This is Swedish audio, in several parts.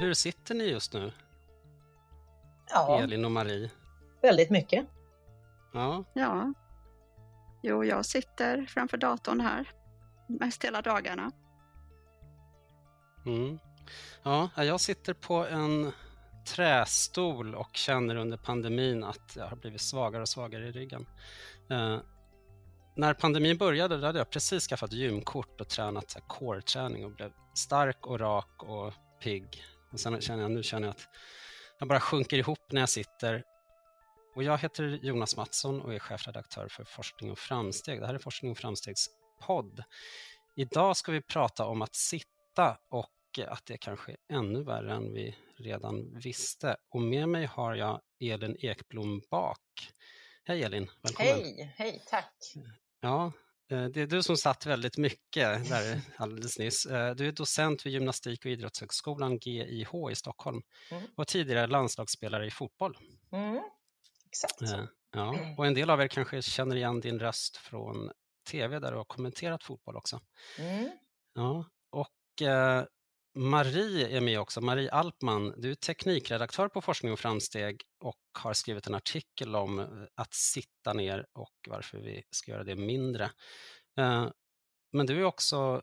hur sitter ni just nu? Ja, Elin och Marie? väldigt mycket. Ja, Ja. Jo, jag sitter framför datorn här mest hela dagarna. mm. ja, jag sitter på en trästol och känner under pandemin att jag har blivit svagare och svagare i ryggen. Eh, när pandemin började då hade jag precis skaffat gymkort och tränat core-träning och blev stark och rak och pigg. Och sen känner jag, nu känner jag att jag bara sjunker ihop när jag sitter. Och jag heter Jonas Mattsson och är chefredaktör för Forskning och framsteg. Det här är Forskning och framstegs podd. Idag ska vi prata om att sitta och att det kanske är ännu värre än vi redan visste. Och med mig har jag Elin Ekblom Bak. Hej Elin, välkommen. Hej, hej, tack. Ja, det är du som satt väldigt mycket där alldeles nyss. Eh, Du är docent vid Gymnastik och idrottshögskolan GIH i Stockholm Mm. och tidigare landslagsspelare i fotboll. Mm, exakt. Eh, Ja, och en del av er kanske känner igen din röst från tv där du har kommenterat fotboll också. Mm. Ja, och eh, Marie är med också. Marie Alpman, du är teknikredaktör på Forskning och framsteg och har skrivit en artikel om eh, att sitta ner och varför vi ska göra det mindre. Eh, Men du är också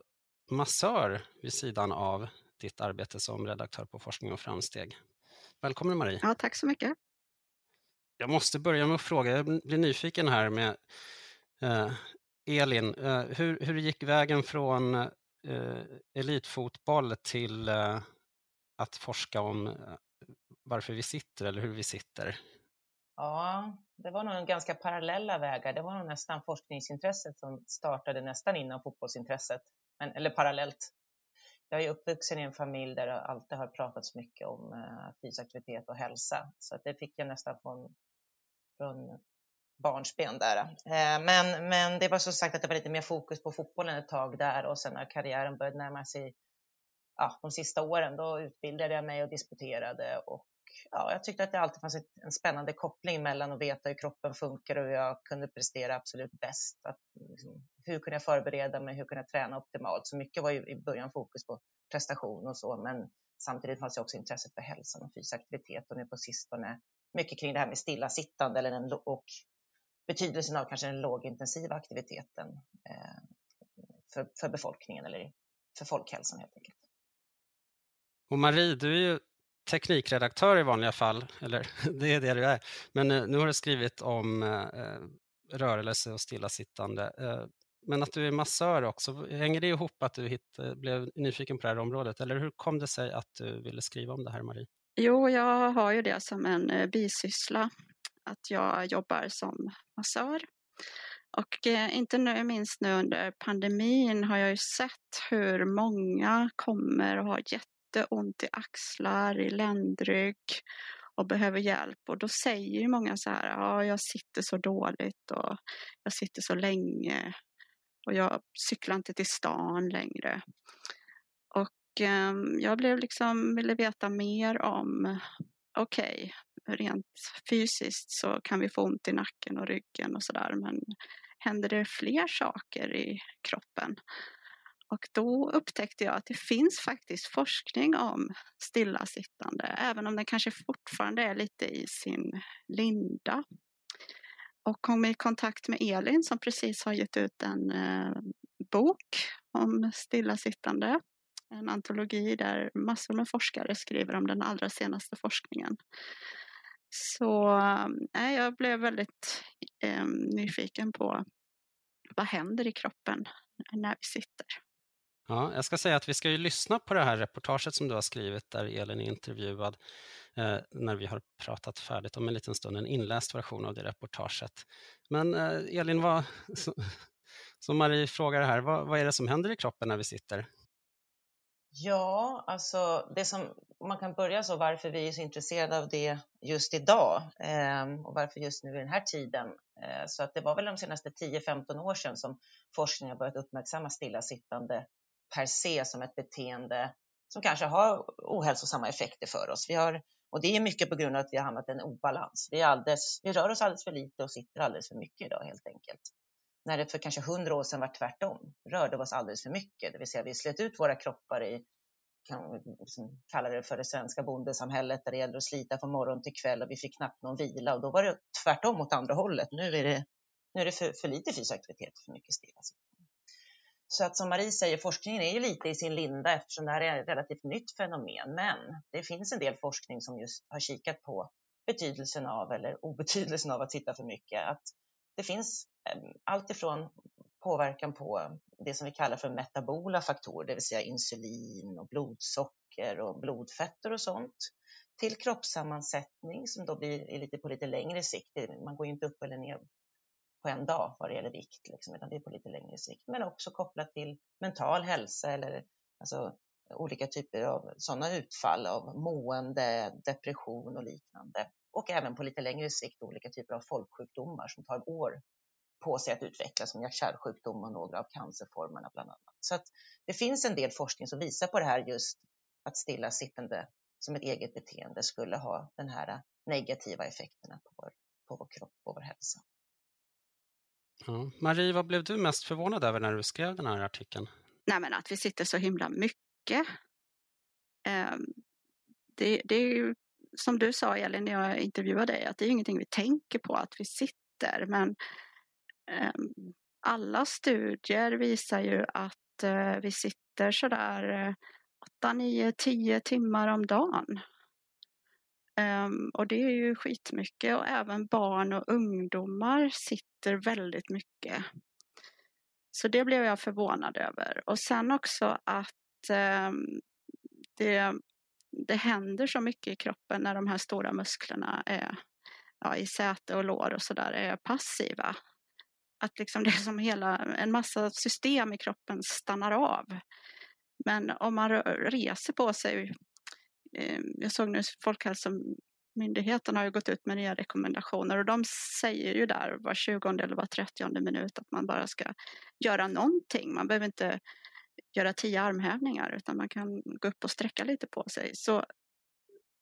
massör vid sidan av ditt arbete som redaktör på Forskning och framsteg. Välkommen Marie. Ja, tack så mycket. Jag måste börja med att fråga, jag blir nyfiken här med eh, Elin. Hur, hur gick vägen från Eh, elitfotboll till eh, att forska om eh, varför vi sitter eller hur vi sitter? Ja, det var nog en ganska parallella vägar. Det var nog nästan forskningsintresset som startade nästan innan fotbollsintresset, men, eller parallellt. Jag är uppvuxen i en familj där det alltid har pratats mycket om eh, fysisk aktivitet och hälsa, så att det fick jag nästan från, från barnsben där. Eh, men, men det var som sagt att det var lite mer fokus på fotbollen ett tag där och sen när karriären började närma sig ja, de sista åren, då utbildade jag mig och disputerade och ja, jag tyckte att det alltid fanns en spännande koppling mellan att veta hur kroppen funkar och hur jag kunde prestera absolut bäst. Att, liksom, hur kunde jag förbereda mig, hur kunde jag träna optimalt? Så mycket var ju i början fokus på prestation och så, men samtidigt fanns det också intresset för hälsan och fysisk aktivitet och nu på sistone mycket kring det här med stillasittande eller en, och betydelsen av kanske den lågintensiva aktiviteten eh, för, för befolkningen eller för folkhälsan helt enkelt. Och Marie, du är ju teknikredaktör i vanliga fall, eller det är det du är, men eh, nu har du skrivit om eh, rörelse och stillasittande. Eh, men att du är massör också, hänger det ihop att du hitt, blev nyfiken på det här området eller hur kom det sig att du ville skriva om det här Marie? Jo, jag har ju det som en eh, bisyssla, att jag jobbar som massör. Och eh, inte nu, minst nu under pandemin har jag ju sett hur många kommer och har jätteont i axlar, i ländrygg och behöver hjälp. Och då säger ju många så här, ja, jag sitter så dåligt och jag sitter så länge och jag cyklar inte till stan längre. Och eh, jag blev liksom, ville veta mer om, okej, okay, rent fysiskt så kan vi få ont i nacken och ryggen och sådär, men händer det fler saker i kroppen? Och då upptäckte jag att det finns faktiskt forskning om stillasittande, även om den kanske fortfarande är lite i sin linda. Och kom i kontakt med Elin som precis har gett ut en eh, bok om stillasittande. En antologi där massor med forskare skriver om den allra senaste forskningen. Så nej, jag blev väldigt eh, nyfiken på vad händer i kroppen när vi sitter. Ja, jag ska säga att vi ska ju lyssna på det här reportaget som du har skrivit där Elin är intervjuad eh, när vi har pratat färdigt om en liten stund, en inläst version av det reportaget. Men eh, Elin, vad, som Marie frågar här, vad, vad är det som händer i kroppen när vi sitter? Ja, alltså det som man kan börja så varför vi är så intresserade av det just idag eh, och varför just nu i den här tiden. Eh, så att det var väl de senaste 10-15 år sedan som forskningen har börjat uppmärksamma stillasittande per se som ett beteende som kanske har ohälsosamma effekter för oss. Vi har, och det är mycket på grund av att vi har hamnat i en obalans. Vi, är alldeles, vi rör oss alldeles för lite och sitter alldeles för mycket idag helt enkelt. När det för kanske hundra år sedan var tvärtom, rörde oss alldeles för mycket, det vill säga vi slet ut våra kroppar i kan liksom kalla det för det svenska bondesamhället där det gäller att slita från morgon till kväll och vi fick knappt någon vila och då var det tvärtom åt andra hållet. Nu är det, nu är det för, för lite fysisk aktivitet, för mycket stillasittande. Så att som Marie säger, forskningen är ju lite i sin linda eftersom det här är ett relativt nytt fenomen. Men det finns en del forskning som just har kikat på betydelsen av eller obetydelsen av att sitta för mycket. Att det finns Ehm, allt ifrån påverkan på det som vi kallar för metabola faktorer, det vill säga insulin och blodsocker och blodfetter och sånt, till kroppssammansättning som då blir lite på lite längre sikt. Man går ju inte upp eller ner på en dag vad det gäller vikt, liksom, utan det är på lite längre sikt. Men också kopplat till mental hälsa eller alltså, olika typer av sådana utfall av mående, depression och liknande. Och även på lite längre sikt olika typer av folksjukdomar som tar år på sig att utvecklas som hjärt-kärlsjukdom och några av cancerformerna bland annat. Så att det finns en del forskning som visar på det här just att stillasittande som ett eget beteende skulle ha den här negativa effekterna på vår, på vår kropp och vår hälsa. Ja. Marie, vad blev du mest förvånad över när du skrev den här artikeln? Nej, men att vi sitter så himla mycket. Ehm, det, det är ju som du sa Elin när jag intervjuade dig, att det är ingenting vi tänker på att vi sitter, men Ehm, alla studier visar ju att eh, vi sitter sådär 8, 9, 10 timmar om dagen. Ehm, och det är ju skitmycket och även barn och ungdomar sitter väldigt mycket. Så det blev jag förvånad över. Och sen också att ehm, det, det händer så mycket i kroppen när de här stora musklerna är ja, i säte och lår och sådär är passiva. Att liksom det är som hela, en massa system i kroppen stannar av. Men om man reser på sig eh, jag såg nu Folkhälsomyndigheten har ju gått ut med nya rekommendationer och de säger ju där var 20 eller var 30 minut att man bara ska göra någonting. Man behöver inte göra tio armhävningar utan man kan gå upp och sträcka lite på sig. Så,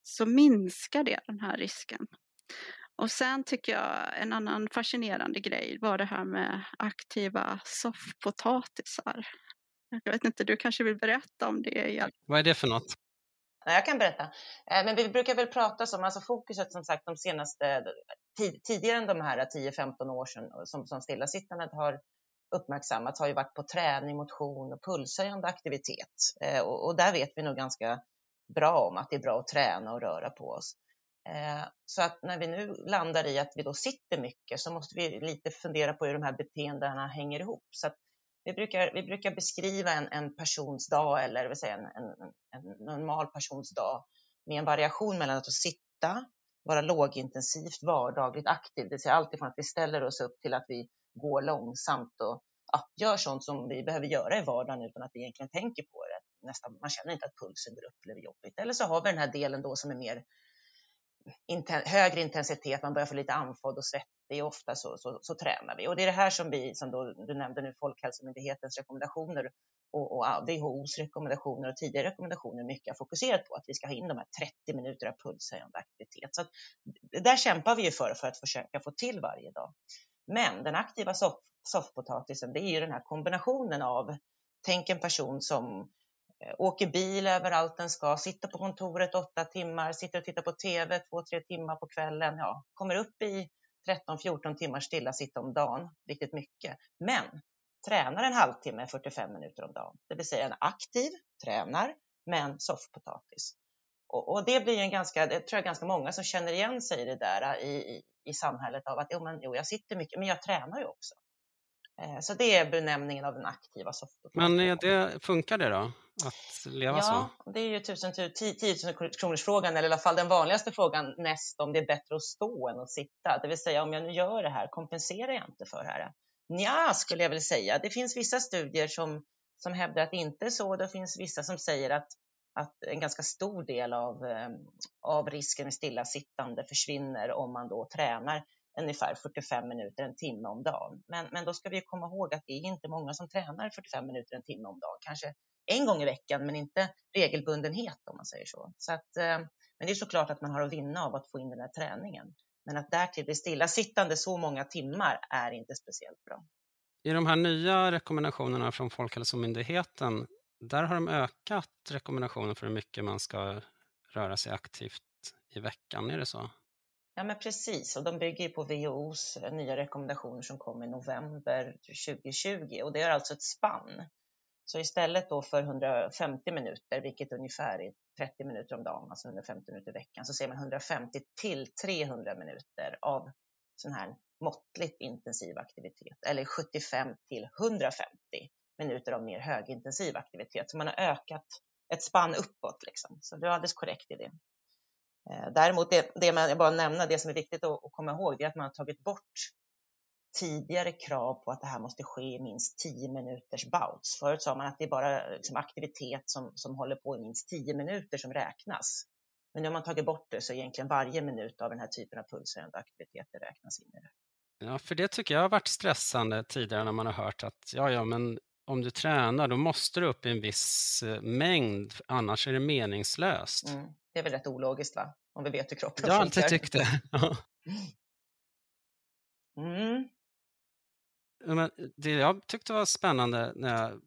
så minskar det den här risken. Och sen tycker jag en annan fascinerande grej var det här med aktiva soffpotatisar. Jag vet inte, du kanske vill berätta om det? Vad är det för något? Jag kan berätta. Eh, men vi brukar väl prata som, alltså fokuset som sagt de senaste, tidigare än de här 10-15 år sedan som, som stillasittandet har uppmärksammats har ju varit på träning, motion och pulshöjande aktivitet. Eh, och, och, där vet vi nog ganska bra om att det är bra att träna och röra på oss. Eh, så att när vi nu landar i att vi då sitter mycket så måste vi lite fundera på hur de här beteendena hänger ihop. Så att vi brukar, vi brukar beskriva en, en persons dag eller vill säga en, en, en normal persons dag med en variation mellan att sitta, vara lågintensivt, vardagligt aktiv, det vill säga alltifrån att vi ställer oss upp till att vi går långsamt och ja, gör sånt som vi behöver göra i vardagen utan att vi egentligen tänker på det. Nästan, man känner inte att pulsen går upp eller är jobbigt. Eller så har vi den här delen då som är mer inten högre intensitet, man börjar få lite andfådd och svettig, ofta så, så, så, tränar vi. Och det är det här som vi, som då, du nämnde nu, Folkhälsomyndighetens rekommendationer och, och WHOs rekommendationer och tidigare rekommendationer mycket har fokuserat på att vi ska ha in de här 30 minuter av pulshöjande aktivitet. Så att, där kämpar vi ju för, för att försöka få till varje dag. Men den aktiva soff, soffpotatisen, det är ju den här kombinationen av, tänk en person som Eh, åker bil överallt den ska, sitter på kontoret åtta timmar, sitter och tittar på TV två, tre timmar på kvällen, ja, kommer upp i 13-14 timmar stilla sitta om dagen, riktigt mycket. Men tränar en halvtimme, 45 minuter om dagen, det vill säga en aktiv, tränar, men soffpotatis. Och, och, det blir en ganska, det tror jag ganska många som känner igen sig i det där eh, i, i, i samhället av att jo, men, jo, jag sitter mycket, men jag tränar ju också. Eh, så det är benämningen av den aktiva soffpotatisen. Men det, funkar det då? Att leva ja, så? Ja, det är ju 10 000 kronors frågan eller i alla fall den vanligaste frågan näst om det är bättre att stå än att sitta. Det vill säga om jag nu gör det här, kompenserar jag inte för det här? Ja, skulle jag väl säga. Det finns vissa studier som, som hävdar att det inte är så. Det finns vissa som säger att, att en ganska stor del av, eh, av risken med stillasittande försvinner om man då tränar ungefär 45 minuter, en timme om dagen. Men, men då ska vi komma ihåg att det är inte många som tränar 45 minuter, en timme om dagen. Kanske en gång i veckan, men inte regelbundenhet om man säger så. så att, eh, men det är såklart att man har att vinna av att få in den här träningen. Men att därtill bli stillasittande så många timmar är inte speciellt bra. I de här nya rekommendationerna från Folkhälsomyndigheten, där har de ökat rekommendationen för hur mycket man ska röra sig aktivt i veckan, är det så? Ja, men precis. Och de bygger på WHOs nya rekommendationer som kom i november 2020 och det är alltså ett spann. Så istället då för 150 minuter, vilket ungefär är 30 minuter om dagen, alltså 150 minuter i veckan, så ser man 150 till 300 minuter av sån här måttligt intensiv aktivitet eller 75 till 150 minuter av mer högintensiv aktivitet. Så man har ökat ett spann uppåt liksom. Så du är alldeles korrekt i det. Eh, däremot, det, det man, jag bara nämna, det som är viktigt att, att komma ihåg, det är att man har tagit bort tidigare krav på att det här måste ske i minst 10 minuters bouts. Förut sa man att det är bara liksom aktivitet som, som håller på i minst 10 minuter som räknas. Men nu har man tagit bort det så egentligen varje minut av den här typen av pulshöjande aktiviteter räknas in i det. Ja, för det tycker jag har varit stressande tidigare när man har hört att ja, ja, men om du tränar då måste du upp i en viss eh, mängd, annars är det meningslöst. Mm. Det är väl rätt ologiskt va? Om vi vet hur kroppen funkar. Jag har alltid tyckt det. mm. Men det jag tyckte var spännande när jag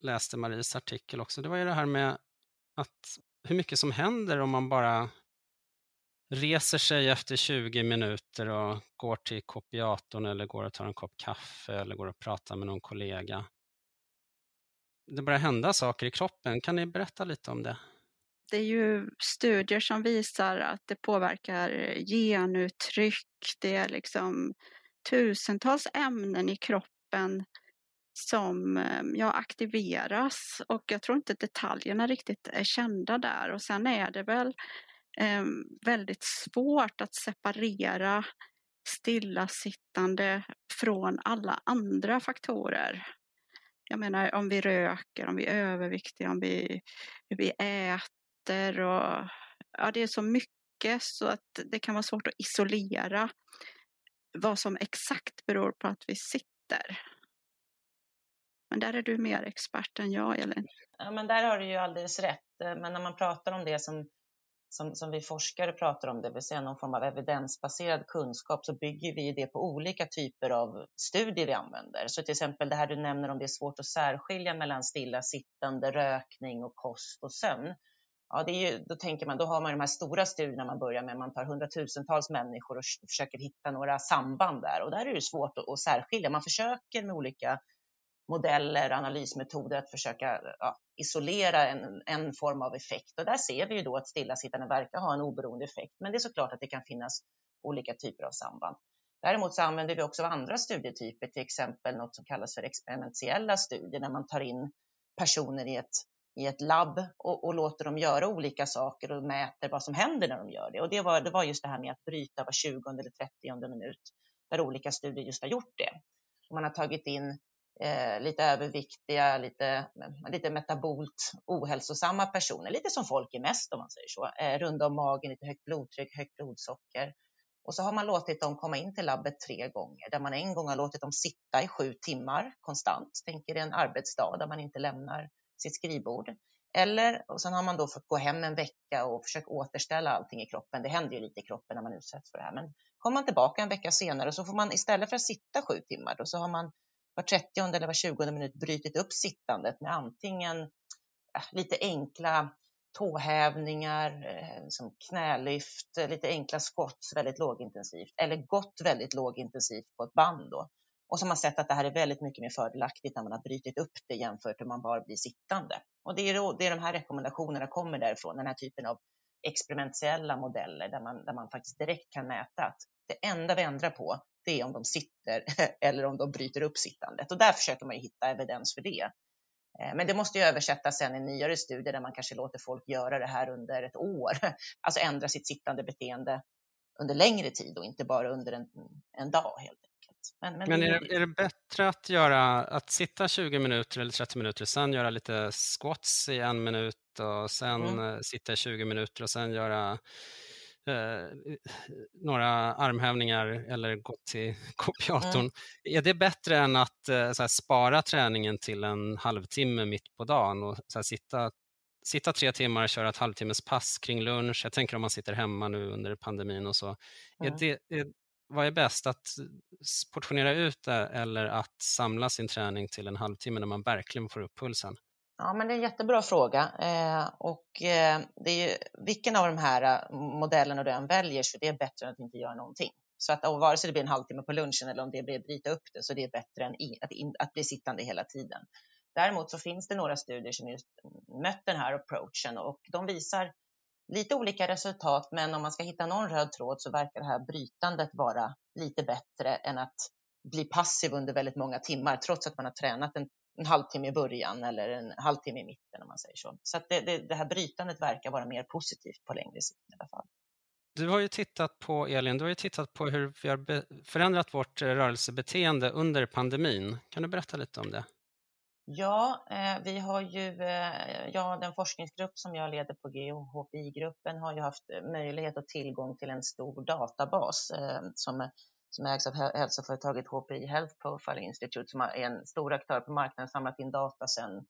läste Maries artikel också, det var ju det här med att hur mycket som händer om man bara reser sig efter 20 minuter och går till kopiatorn eller går och tar en kopp kaffe eller går och pratar med någon kollega. Det börjar hända saker i kroppen. Kan ni berätta lite om det? Det är ju studier som visar att det påverkar genuttryck. Det är liksom tusentals ämnen i kroppen som eh, ja, aktiveras och jag tror inte detaljerna riktigt är kända där och sen är det väl eh, väldigt svårt att separera stillasittande från alla andra faktorer. Jag menar om vi röker, om vi är överviktiga, om vi, hur vi äter och ja, det är så mycket så att det kan vara svårt att isolera vad som exakt beror på att vi sitter. Men där är du mer expert än jag, Elin. Ja, men där har du ju alldeles rätt. Men när man pratar om det som, som, som vi forskare pratar om, det vill säga någon form av evidensbaserad kunskap, så bygger vi det på olika typer av studier vi använder. Så till exempel det här du nämner om det är svårt att särskilja mellan stillasittande, rökning och kost och sömn. Ja, det är ju, då tänker man, då har man de här stora studierna man börjar med, man tar hundratusentals människor och försöker hitta några samband där och där är det svårt att, att särskilja. Man försöker med olika modeller, analysmetoder att försöka ja, isolera en, en form av effekt och där ser vi ju då att stillasittande verkar ha en oberoende effekt, men det är såklart att det kan finnas olika typer av samband. Däremot så använder vi också andra studietyper, till exempel något som kallas för experimentiella studier, när man tar in personer i ett i ett labb och, och, låter dem göra olika saker och mäter vad som händer när de gör det. Och det var, det var just det här med att bryta var 20 eller 30 minut, där olika studier just har gjort det. Och man har tagit in eh, lite överviktiga, lite, lite metabolt ohälsosamma personer, lite som folk är mest om man säger så. Eh, runda om magen, lite högt blodtryck, högt blodsocker. Och så har man låtit dem komma in till labbet tre gånger, där man en gång har låtit dem sitta i sju timmar konstant. Tänker en arbetsdag där man inte lämnar sitt skrivbord. Eller, och sen har man då fått gå hem en vecka och försöka återställa allting i kroppen. Det händer ju lite i kroppen när man utsätts för det här. Men kommer man tillbaka en vecka senare så får man istället för att sitta sju timmar då, så har man var 30 eller var 20 minut brutit upp sittandet med antingen äh, lite enkla tåhävningar, eh, som knälyft, lite enkla skott, väldigt lågintensivt eller gått väldigt lågintensivt på ett band då. Och så har man sett att det här är väldigt mycket mer fördelaktigt när man har brutit upp det jämfört med man bara blir sittande. Och det är, då, det är de här rekommendationerna kommer därifrån, den här typen av experimentella modeller där man, där man faktiskt direkt kan mäta att det enda vi ändrar på det är om de sitter eller om de bryter upp sittandet. Och där försöker man hitta evidens för det. Eh, men det måste ju översättas sen i nyare studier där man kanske låter folk göra det här under ett år, alltså ändra sitt sittande beteende under längre tid och inte bara under en, en dag helt men, men, men är, det, är det bättre att, göra, att sitta 20 minuter eller 30 minuter, sen göra lite squats i en minut och sen mm. Eh, sitta 20 minuter och sen göra eh, några armhävningar eller gå till kopiatorn. Mm. Är det bättre än att eh, här, spara träningen till en halvtimme mitt på dagen och här, sitta sitta tre timmar och köra ett halvtimmes pass kring lunch. Jag tänker om man sitter hemma nu under pandemin och så. Mm. Är det, är, vad är bäst, att portionera ut det eller att samla sin träning till en halvtimme när man verkligen får upp pulsen? Ja, men det är en jättebra fråga. Eh, och eh, det är ju, vilken av de här eh, modellerna du än väljer, så det är bättre än att inte göra någonting. Så att vare sig det blir en halvtimme på lunchen eller om det blir att bryta upp det, så det är bättre än i, att, in, att bli sittande hela tiden. Däremot så finns det några studier som just mött den här approachen och de visar lite olika resultat, men om man ska hitta någon röd tråd så verkar det här brytandet vara lite bättre än att bli passiv under väldigt många timmar, trots att man har tränat en, en halvtimme i början eller en halvtimme i mitten om man säger så. Så det, det, det, här brytandet verkar vara mer positivt på längre sikt i alla fall. Du har ju tittat på, Elin, du har ju tittat på hur vi har förändrat vårt rörelsebeteende under pandemin. Kan du berätta lite om det? Ja, eh, vi har ju, eh, ja, den forskningsgrupp som jag leder på GHPI-gruppen har ju haft eh, möjlighet och tillgång till en stor databas eh, som, som ägs av hälsoföretaget HPI Health Profile Institute som är en stor aktör på marknaden, samlat in data sedan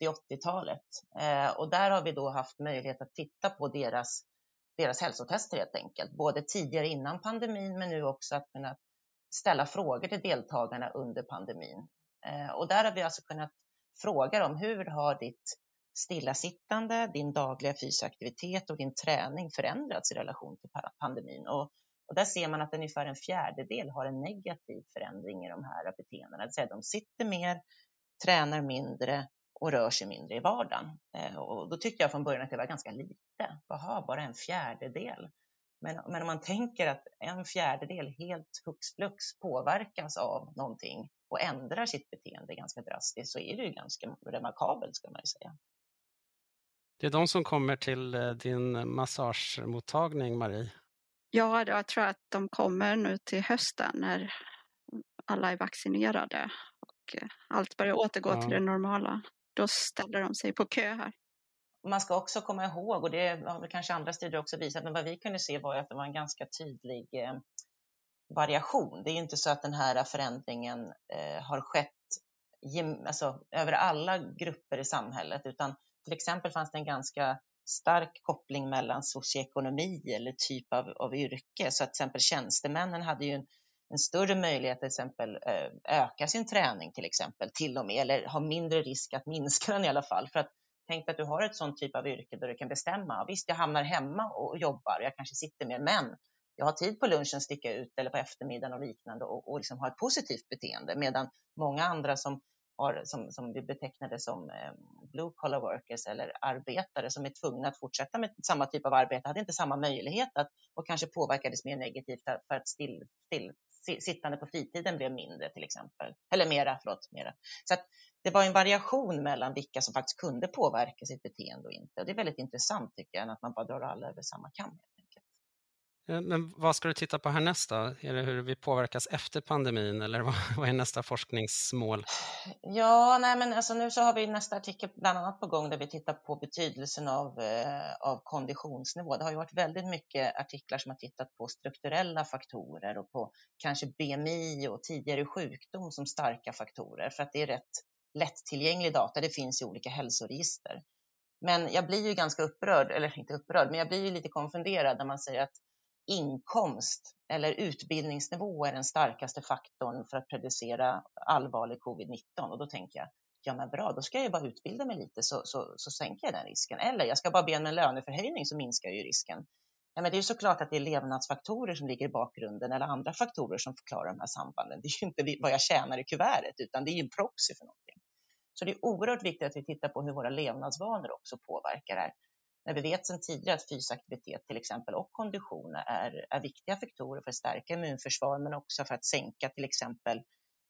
70-80-talet. Eh, och där har vi då haft möjlighet att titta på deras, deras hälsotester helt enkelt, både tidigare innan pandemin men nu också att kunna ställa frågor till deltagarna under pandemin. Eh, och där har vi alltså kunnat fråga dem, hur har ditt stillasittande, din dagliga fysiska aktivitet och din träning förändrats i relation till pandemin? Och, och där ser man att ungefär en fjärdedel har en negativ förändring i de här beteendena, det vill säga de sitter mer, tränar mindre och rör sig mindre i vardagen. Eh, och då tyckte jag från början att det var ganska lite. Jaha, bara en fjärdedel. Men, men om man tänker att en fjärdedel helt hux flux påverkas av någonting och ändrar sitt beteende ganska drastiskt så är det ju ganska remarkabelt ska man ju säga. Det är de som kommer till eh, din massagemottagning, Marie? Ja, jag tror att de kommer nu till hösten när alla är vaccinerade och eh, allt börjar återgå ja. till det normala. Då ställer de sig på kö här. Man ska också komma ihåg, och det har kanske andra studier också visat, men vad vi kunde se var att det var en ganska tydlig eh, variation. Det är inte så att den här förändringen eh, har skett alltså, över alla grupper i samhället, utan till exempel fanns det en ganska stark koppling mellan socioekonomi eller typ av, av yrke. Så att till exempel tjänstemännen hade ju en, en större möjlighet att till exempel eh, öka sin träning till exempel, till och med, eller ha mindre risk att minska den i alla fall. För att tänk att du har ett sånt typ av yrke där du kan bestämma. Visst, jag hamnar hemma och jobbar, jag kanske sitter mer, men jag har tid på lunchen att sticka ut eller på eftermiddagen och liknande och, och liksom ha ett positivt beteende. Medan många andra som, har, som, som vi betecknade som eh, blue collar workers eller arbetare som är tvungna att fortsätta med samma typ av arbete hade inte samma möjlighet att, och kanske påverkades mer negativt för att still, still, sittande på fritiden blev mindre till exempel. Eller mera, förlåt, mera. Så att det var en variation mellan vilka som faktiskt kunde påverka sitt beteende och inte. Och det är väldigt intressant tycker jag, än att man bara drar alla över samma kam. Eh, men vad ska du titta på härnäst då? Är det hur vi påverkas efter pandemin eller vad, är nästa forskningsmål? Ja, nej men alltså nu så har vi nästa artikel bland annat på gång där vi tittar på betydelsen av, eh, av konditionsnivå. Det har ju varit väldigt mycket artiklar som har tittat på strukturella faktorer och på kanske BMI och tidigare sjukdom som starka faktorer för att det är rätt lättillgänglig data. Det finns i olika hälsoregister. Men jag blir ju ganska upprörd, eller inte upprörd, men jag blir ju lite konfunderad när man säger att inkomst eller utbildningsnivå är den starkaste faktorn för att predicera allvarlig covid-19. Och då tänker jag, ja men bra, då ska jag ju bara utbilda mig lite så, så, så sänker jag den risken. Eller jag ska bara be om en löneförhöjning så minskar ju risken. Ja, men det är ju såklart att det är levnadsfaktorer som ligger i bakgrunden eller andra faktorer som förklarar de här sambanden. Det är ju inte vad jag tjänar i kuvertet utan det är ju en proxy för någonting. Så det är oerhört viktigt att vi tittar på hur våra levnadsvanor också påverkar det här. När vi vet sedan tidigare att fysisk aktivitet till exempel och kondition är, är viktiga faktorer för att stärka immunförsvar men också för att sänka till exempel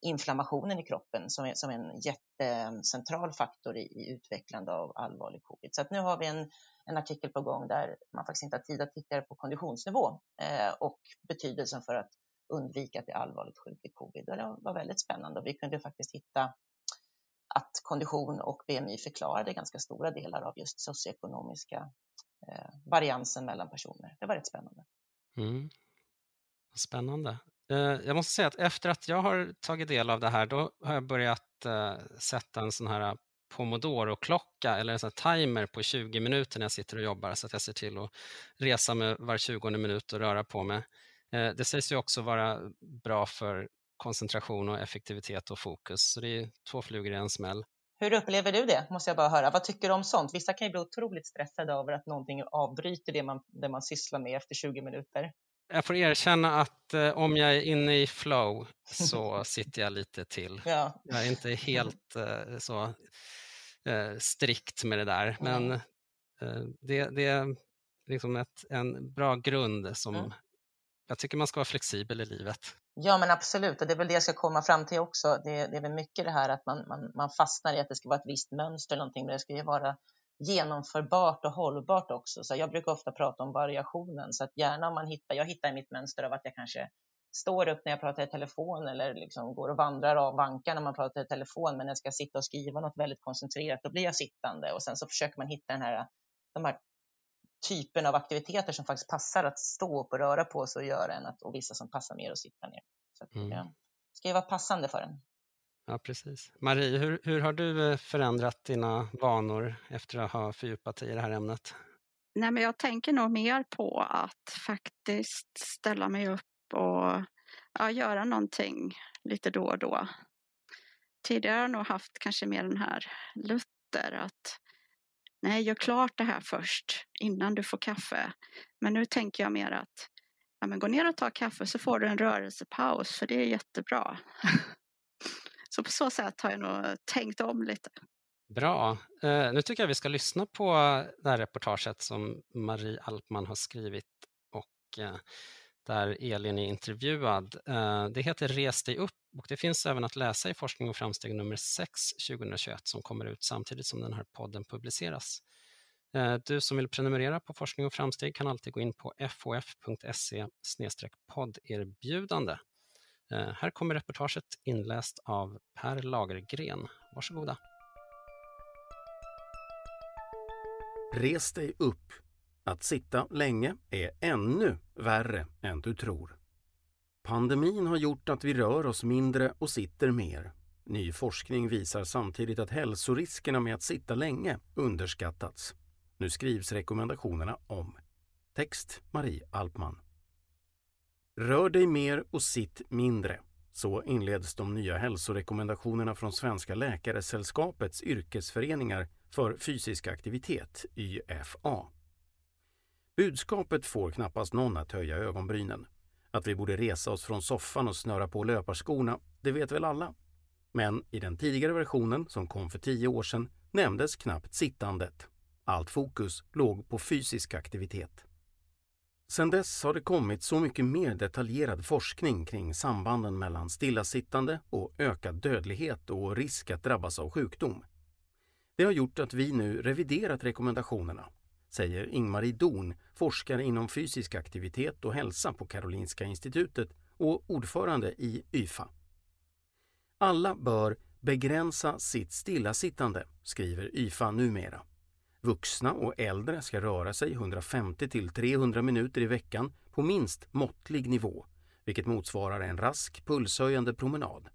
inflammationen i kroppen som är, som en jättecentral faktor i, i utvecklande av allvarlig covid. Så att nu har vi en, en artikel på gång där man faktiskt inte har tid att titta på konditionsnivå eh, och betydelsen för att undvika att bli allvarligt sjuk i covid. Och det var väldigt spännande och vi kunde faktiskt hitta att kondition och BMI förklarade ganska stora delar av just socioekonomiska eh, variansen mellan personer. Det var rätt spännande. Mm. Spännande. Eh, jag måste säga att efter att jag har tagit del av det här, då har jag börjat eh, sätta en sån här eh, pomodoro-klocka eller en sån timer på 20 minuter när jag sitter och jobbar så att jag ser till att resa mig var 20 minut och röra på mig. Eh, det sägs ju också vara bra för koncentration och effektivitet och fokus. Så det är två flugor i en smäll. Hur upplever du det? Måste jag bara höra. Vad tycker du om sånt? Vissa kan ju bli otroligt stressade över att någonting avbryter det man, det man sysslar med efter 20 minuter. Jag får erkänna att eh, om jag är inne i flow så sitter jag lite till. Ja. Jag är inte helt eh, så eh, strikt med det där, men eh, det, det är liksom ett, en bra grund som Mm. jag tycker man ska vara flexibel i livet. Ja, men absolut. Och det är väl det jag ska komma fram till också. Det, det är väl mycket det här att man, man, man fastnar i att det ska vara ett visst mönster någonting, men det ska ju vara genomförbart och hållbart också. Så jag brukar ofta prata om variationen, så att gärna om man hittar, jag hittar i mitt mönster av att jag kanske står upp när jag pratar i telefon eller liksom går och vandrar av vankar när man pratar i telefon, men när jag ska sitta och skriva något väldigt koncentrerat, då blir jag sittande och sen så försöker man hitta den här, de här typen av aktiviteter som faktiskt passar att stå upp och röra på sig och göra än att, och vissa som passar mer att sitta ner. Så att, Mm. ja, ska ju vara passande för en. Ja, precis. Marie, hur, hur har du eh, förändrat dina vanor efter att ha fördjupat dig i det här ämnet? Nej, men jag tänker nog mer på att faktiskt ställa mig upp och ja, göra någonting lite då och då. Tidigare har jag nog haft kanske mer den här Luther att nej, gör klart det här först innan du får kaffe. Men nu tänker jag mer att ja, men gå ner och ta kaffe så får du en rörelsepaus för det är jättebra. så på så sätt har jag nog tänkt om lite. Bra. Eh, nu tycker jag vi ska lyssna på det här reportaget som Marie Alpman har skrivit och eh, där Elin är intervjuad. Eh, det heter Res dig upp och det finns även att läsa i Forskning och framsteg nummer 6 2021 som kommer ut samtidigt som den här podden publiceras. Eh, du som vill prenumerera på Forskning och framsteg kan alltid gå in på fof.se podderbjudande. Eh, här kommer reportaget inläst av Per Lagergren. Varsågoda. Res dig upp. Att sitta länge är ännu värre än du tror. Pandemin har gjort att vi rör oss mindre och sitter mer. Ny forskning visar samtidigt att hälsoriskerna med att sitta länge underskattats. Nu skrivs rekommendationerna om. Text Marie Alpman. Rör dig mer och sitt mindre. Så inleds de nya hälsorekommendationerna från Svenska Läkaresällskapets yrkesföreningar för fysisk aktivitet, YFA. Budskapet får knappast någon att höja ögonbrynen. Att vi borde resa oss från soffan och snöra på löparskorna, det vet väl alla. Men i den tidigare versionen, som kom för tio år sedan, nämndes knappt sittandet. Allt fokus låg på fysisk aktivitet. Sedan dess har det kommit så mycket mer detaljerad forskning kring sambanden mellan stillasittande och ökad dödlighet och risk att drabbas av sjukdom. Det har gjort att vi nu reviderat rekommendationerna, säger Ingmarie Dorn, forskare inom fysisk aktivitet och hälsa på Karolinska institutet och ordförande i YFA. Alla bör begränsa sitt stillasittande, skriver YFA numera. Vuxna och äldre ska röra sig 150 till 300 minuter i veckan på minst måttlig nivå, vilket motsvarar en rask pulshöjande promenad.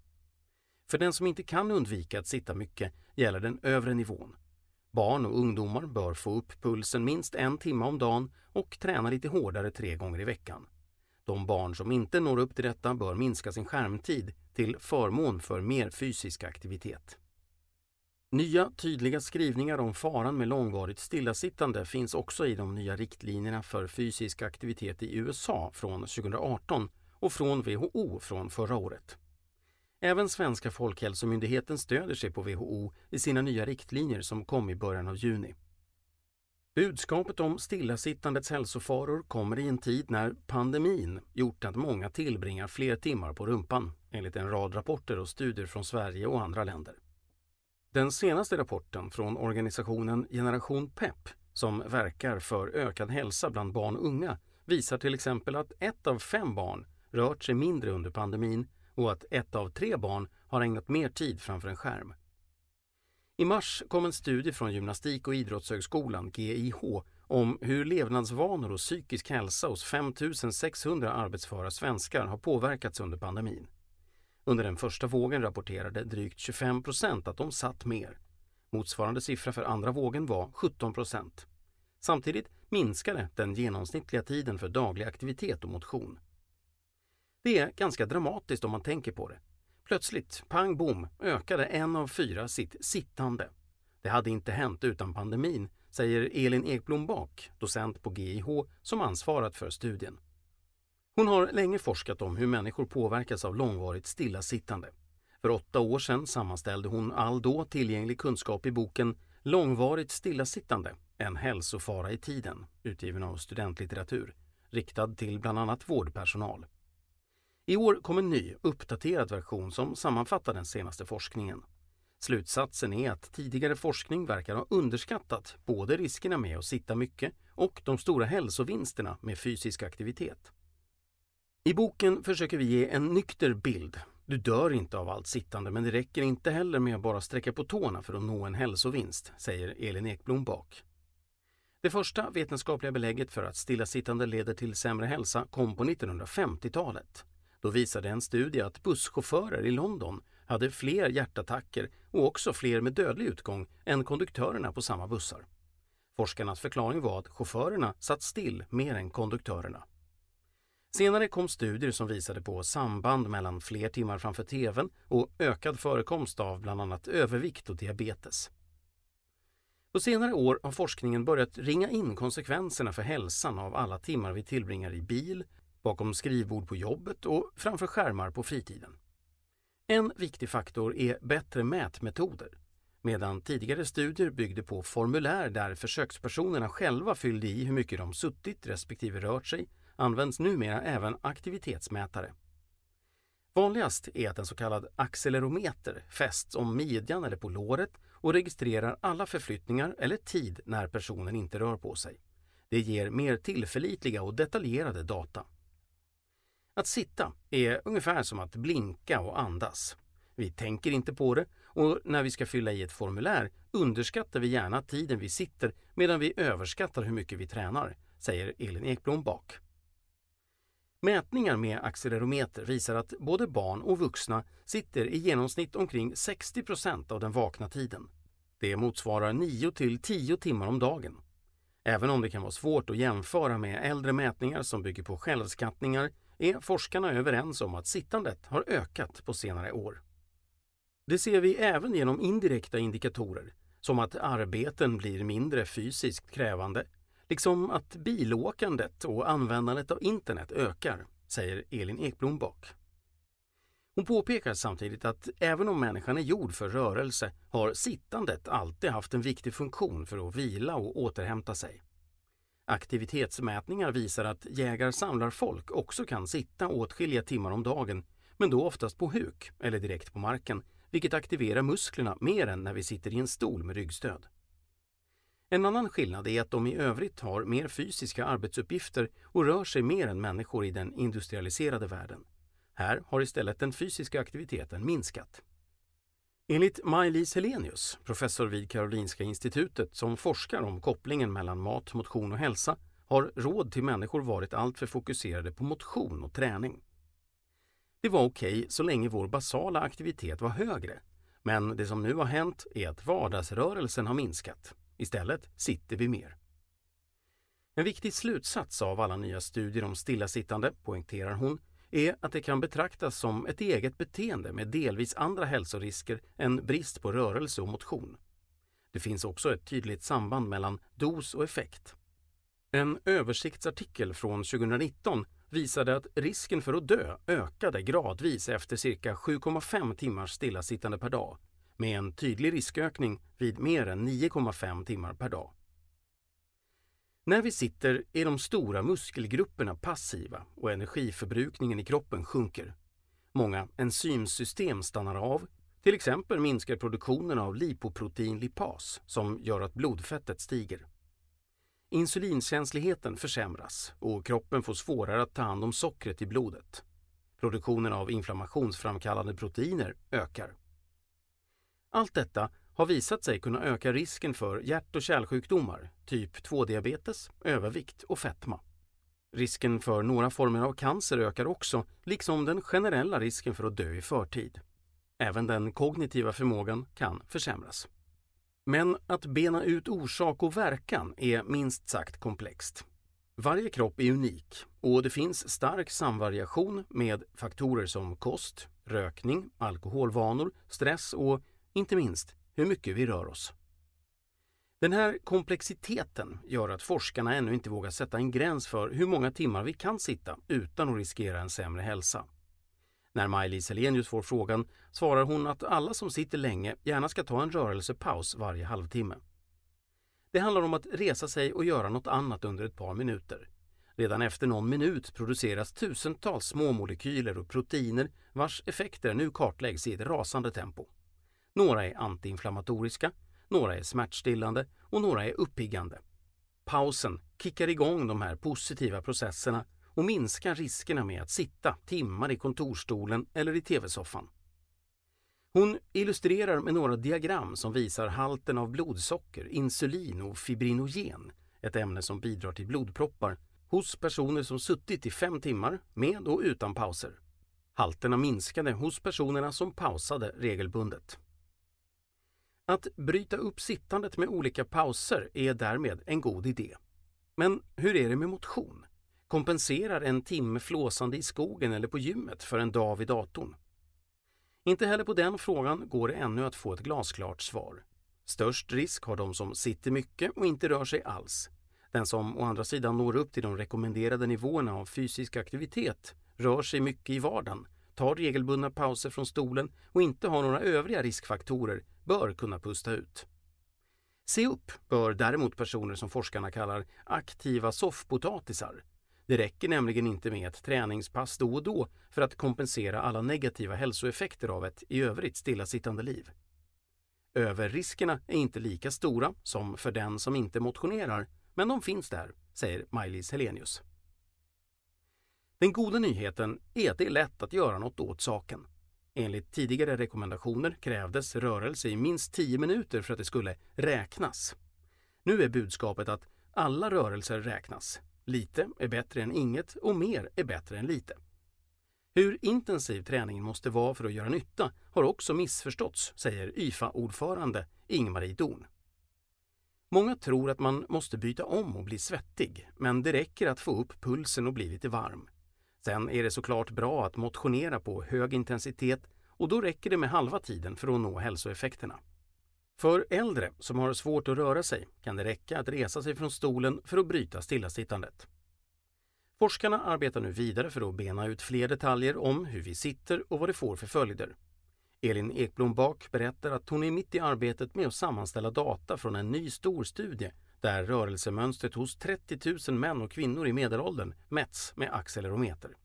För den som inte kan undvika att sitta mycket gäller den övre nivån. Barn och ungdomar bör få upp pulsen minst en timme om dagen och träna lite hårdare tre gånger i veckan. De barn som inte når upp till detta bör minska sin skärmtid till förmån för mer fysisk aktivitet. Nya tydliga skrivningar om faran med långvarigt stillasittande finns också i de nya riktlinjerna för fysisk aktivitet i USA från 2018 och från WHO från förra året. Även Svenska Folkhälsomyndigheten stöder sig på WHO i sina nya riktlinjer som kom i början av juni. Budskapet om stillasittandets hälsofaror kommer i en tid när pandemin gjort att många tillbringar fler timmar på rumpan, enligt en rad rapporter och studier från Sverige och andra länder. Den senaste rapporten från organisationen Generation PEP som verkar för ökad hälsa bland barn och unga visar till exempel att ett av fem barn rört sig mindre under pandemin och att ett av tre barn har ägnat mer tid framför en skärm. I mars kom en studie från Gymnastik och idrottshögskolan, GIH, om hur levnadsvanor och psykisk hälsa hos 5 600 arbetsföra svenskar har påverkats under pandemin. Under den första vågen rapporterade drygt 25 procent att de satt mer. Motsvarande siffra för andra vågen var 17 procent. Samtidigt minskade den genomsnittliga tiden för daglig aktivitet och motion. Det är ganska dramatiskt om man tänker på det. Plötsligt, pang bom, ökade en av fyra sitt sittande. Det hade inte hänt utan pandemin, säger Elin Ekblom Bak, docent på GIH som ansvarat för studien. Hon har länge forskat om hur människor påverkas av långvarigt stillasittande. För åtta år sedan sammanställde hon all då tillgänglig kunskap i boken Långvarigt stillasittande, en hälsofara i tiden, utgiven av Studentlitteratur, riktad till bland annat vårdpersonal. I år kom en ny, uppdaterad version som sammanfattar den senaste forskningen. Slutsatsen är att tidigare forskning verkar ha underskattat både riskerna med att sitta mycket och de stora hälsovinsterna med fysisk aktivitet. I boken försöker vi ge en nykter bild. Du dör inte av allt sittande men det räcker inte heller med att bara sträcka på tårna för att nå en hälsovinst, säger Elin Ekblom bak. Det första vetenskapliga belägget för att stillasittande leder till sämre hälsa kom på 1950-talet. Då visade en studie att busschaufförer i London hade fler hjärtattacker och också fler med dödlig utgång än konduktörerna på samma bussar. Forskarnas förklaring var att chaufförerna satt still mer än konduktörerna. Senare kom studier som visade på samband mellan fler timmar framför tvn och ökad förekomst av bland annat övervikt och diabetes. På senare år har forskningen börjat ringa in konsekvenserna för hälsan av alla timmar vi tillbringar i bil, bakom skrivbord på jobbet och framför skärmar på fritiden. En viktig faktor är bättre mätmetoder. Medan tidigare studier byggde på formulär där försökspersonerna själva fyllde i hur mycket de suttit respektive rört sig används numera även aktivitetsmätare. Vanligast är att en så kallad accelerometer fästs om midjan eller på låret och registrerar alla förflyttningar eller tid när personen inte rör på sig. Det ger mer tillförlitliga och detaljerade data. Att sitta är ungefär som att blinka och andas. Vi tänker inte på det och när vi ska fylla i ett formulär underskattar vi gärna tiden vi sitter medan vi överskattar hur mycket vi tränar, säger Elin Ekblom bak. Mätningar med accelerometer visar att både barn och vuxna sitter i genomsnitt omkring 60 av den vakna tiden. Det motsvarar 9 till 10 timmar om dagen. Även om det kan vara svårt att jämföra med äldre mätningar som bygger på självskattningar är forskarna överens om att sittandet har ökat på senare år. Det ser vi även genom indirekta indikatorer, som att arbeten blir mindre fysiskt krävande, liksom att bilåkandet och användandet av internet ökar, säger Elin Ekblom bak. Hon påpekar samtidigt att även om människan är gjord för rörelse har sittandet alltid haft en viktig funktion för att vila och återhämta sig. Aktivitetsmätningar visar att jägar-samlarfolk också kan sitta åtskilliga timmar om dagen, men då oftast på huk eller direkt på marken, vilket aktiverar musklerna mer än när vi sitter i en stol med ryggstöd. En annan skillnad är att de i övrigt har mer fysiska arbetsuppgifter och rör sig mer än människor i den industrialiserade världen. Här har istället den fysiska aktiviteten minskat. Enligt Maj-Lis Helenius, professor vid Karolinska institutet som forskar om kopplingen mellan mat, motion och hälsa, har råd till människor varit alltför fokuserade på motion och träning. Det var okej okay så länge vår basala aktivitet var högre, men det som nu har hänt är att vardagsrörelsen har minskat. Istället sitter vi mer. En viktig slutsats av alla nya studier om stillasittande, poängterar hon, är att det kan betraktas som ett eget beteende med delvis andra hälsorisker än brist på rörelse och motion. Det finns också ett tydligt samband mellan dos och effekt. En översiktsartikel från 2019 visade att risken för att dö ökade gradvis efter cirka 7,5 timmars stillasittande per dag, med en tydlig riskökning vid mer än 9,5 timmar per dag. När vi sitter är de stora muskelgrupperna passiva och energiförbrukningen i kroppen sjunker. Många enzymsystem stannar av, till exempel minskar produktionen av lipoprotein lipas som gör att blodfettet stiger. Insulinkänsligheten försämras och kroppen får svårare att ta hand om sockret i blodet. Produktionen av inflammationsframkallande proteiner ökar. Allt detta har visat sig kunna öka risken för hjärt och kärlsjukdomar, typ 2-diabetes, övervikt och fetma. Risken för några former av cancer ökar också, liksom den generella risken för att dö i förtid. Även den kognitiva förmågan kan försämras. Men att bena ut orsak och verkan är minst sagt komplext. Varje kropp är unik och det finns stark samvariation med faktorer som kost, rökning, alkoholvanor, stress och inte minst hur mycket vi rör oss. Den här komplexiteten gör att forskarna ännu inte vågar sätta en gräns för hur många timmar vi kan sitta utan att riskera en sämre hälsa. När Maj-Lis Helenius får frågan svarar hon att alla som sitter länge gärna ska ta en rörelsepaus varje halvtimme. Det handlar om att resa sig och göra något annat under ett par minuter. Redan efter någon minut produceras tusentals små molekyler och proteiner vars effekter nu kartläggs i ett rasande tempo. Några är antiinflammatoriska, några är smärtstillande och några är uppiggande. Pausen kickar igång de här positiva processerna och minskar riskerna med att sitta timmar i kontorstolen eller i tv-soffan. Hon illustrerar med några diagram som visar halten av blodsocker, insulin och fibrinogen, ett ämne som bidrar till blodproppar, hos personer som suttit i fem timmar med och utan pauser. Halterna minskade hos personerna som pausade regelbundet. Att bryta upp sittandet med olika pauser är därmed en god idé. Men hur är det med motion? Kompenserar en timme flåsande i skogen eller på gymmet för en dag vid datorn? Inte heller på den frågan går det ännu att få ett glasklart svar. Störst risk har de som sitter mycket och inte rör sig alls. Den som å andra sidan når upp till de rekommenderade nivåerna av fysisk aktivitet, rör sig mycket i vardagen, tar regelbundna pauser från stolen och inte har några övriga riskfaktorer bör kunna pusta ut. Se upp bör däremot personer som forskarna kallar aktiva soffpotatisar. Det räcker nämligen inte med ett träningspass då och då för att kompensera alla negativa hälsoeffekter av ett i övrigt stillasittande liv. Överriskerna är inte lika stora som för den som inte motionerar, men de finns där, säger Maj-Lis Helenius. Den goda nyheten är att det är lätt att göra något åt saken. Enligt tidigare rekommendationer krävdes rörelse i minst 10 minuter för att det skulle räknas. Nu är budskapet att alla rörelser räknas. Lite är bättre än inget och mer är bättre än lite. Hur intensiv träningen måste vara för att göra nytta har också missförståtts, säger YFA-ordförande Ingmarie Dorn. Många tror att man måste byta om och bli svettig, men det räcker att få upp pulsen och bli lite varm. Sen är det såklart bra att motionera på hög intensitet och då räcker det med halva tiden för att nå hälsoeffekterna. För äldre som har svårt att röra sig kan det räcka att resa sig från stolen för att bryta stillasittandet. Forskarna arbetar nu vidare för att bena ut fler detaljer om hur vi sitter och vad det får för följder. Elin Ekblom Bak berättar att hon är mitt i arbetet med att sammanställa data från en ny stor studie där rörelsemönstret hos 30 000 män och kvinnor i medelåldern mätts med accelerometer.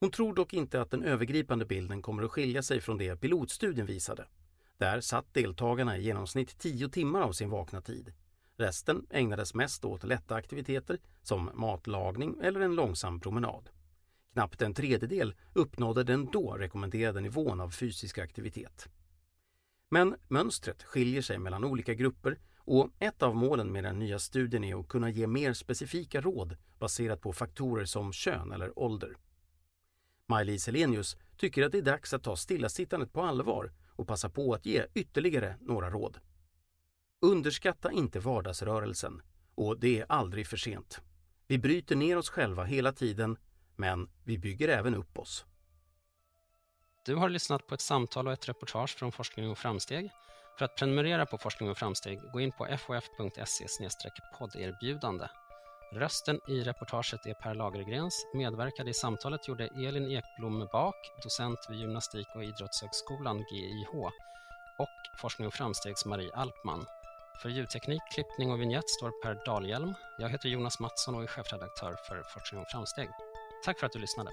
Hon tror dock inte att den övergripande bilden kommer att skilja sig från det pilotstudien visade. Där satt deltagarna i genomsnitt 10 timmar av sin vakna tid. Resten ägnades mest åt lätta aktiviteter som matlagning eller en långsam promenad. Knappt en tredjedel uppnådde den då rekommenderade nivån av fysisk aktivitet. Men mönstret skiljer sig mellan olika grupper och ett av målen med den nya studien är att kunna ge mer specifika råd baserat på faktorer som kön eller ålder. Maj-Lis Helenius tycker att det är dags att ta stillasittandet på allvar och passa på att ge ytterligare några råd. Underskatta inte vardagsrörelsen och det är aldrig för sent. Vi bryter ner oss själva hela tiden, men vi bygger även upp oss. Du har lyssnat på ett samtal och ett reportage från Forskning och framsteg. För att prenumerera på Forskning och framsteg, gå in på fof.se podderbjudande. Rösten i reportaget är Per Lagergrens. Medverkade i samtalet gjorde Elin Ekblom Bak, docent vid Gymnastik och idrottshögskolan, GIH, och Forskning och framstegs Marie Alpman. För ljudteknik, klippning och vignett står Per Dahlhjelm. Jag heter Jonas Mattsson och är chefredaktör för Forskning och framsteg. Tack för att du lyssnade.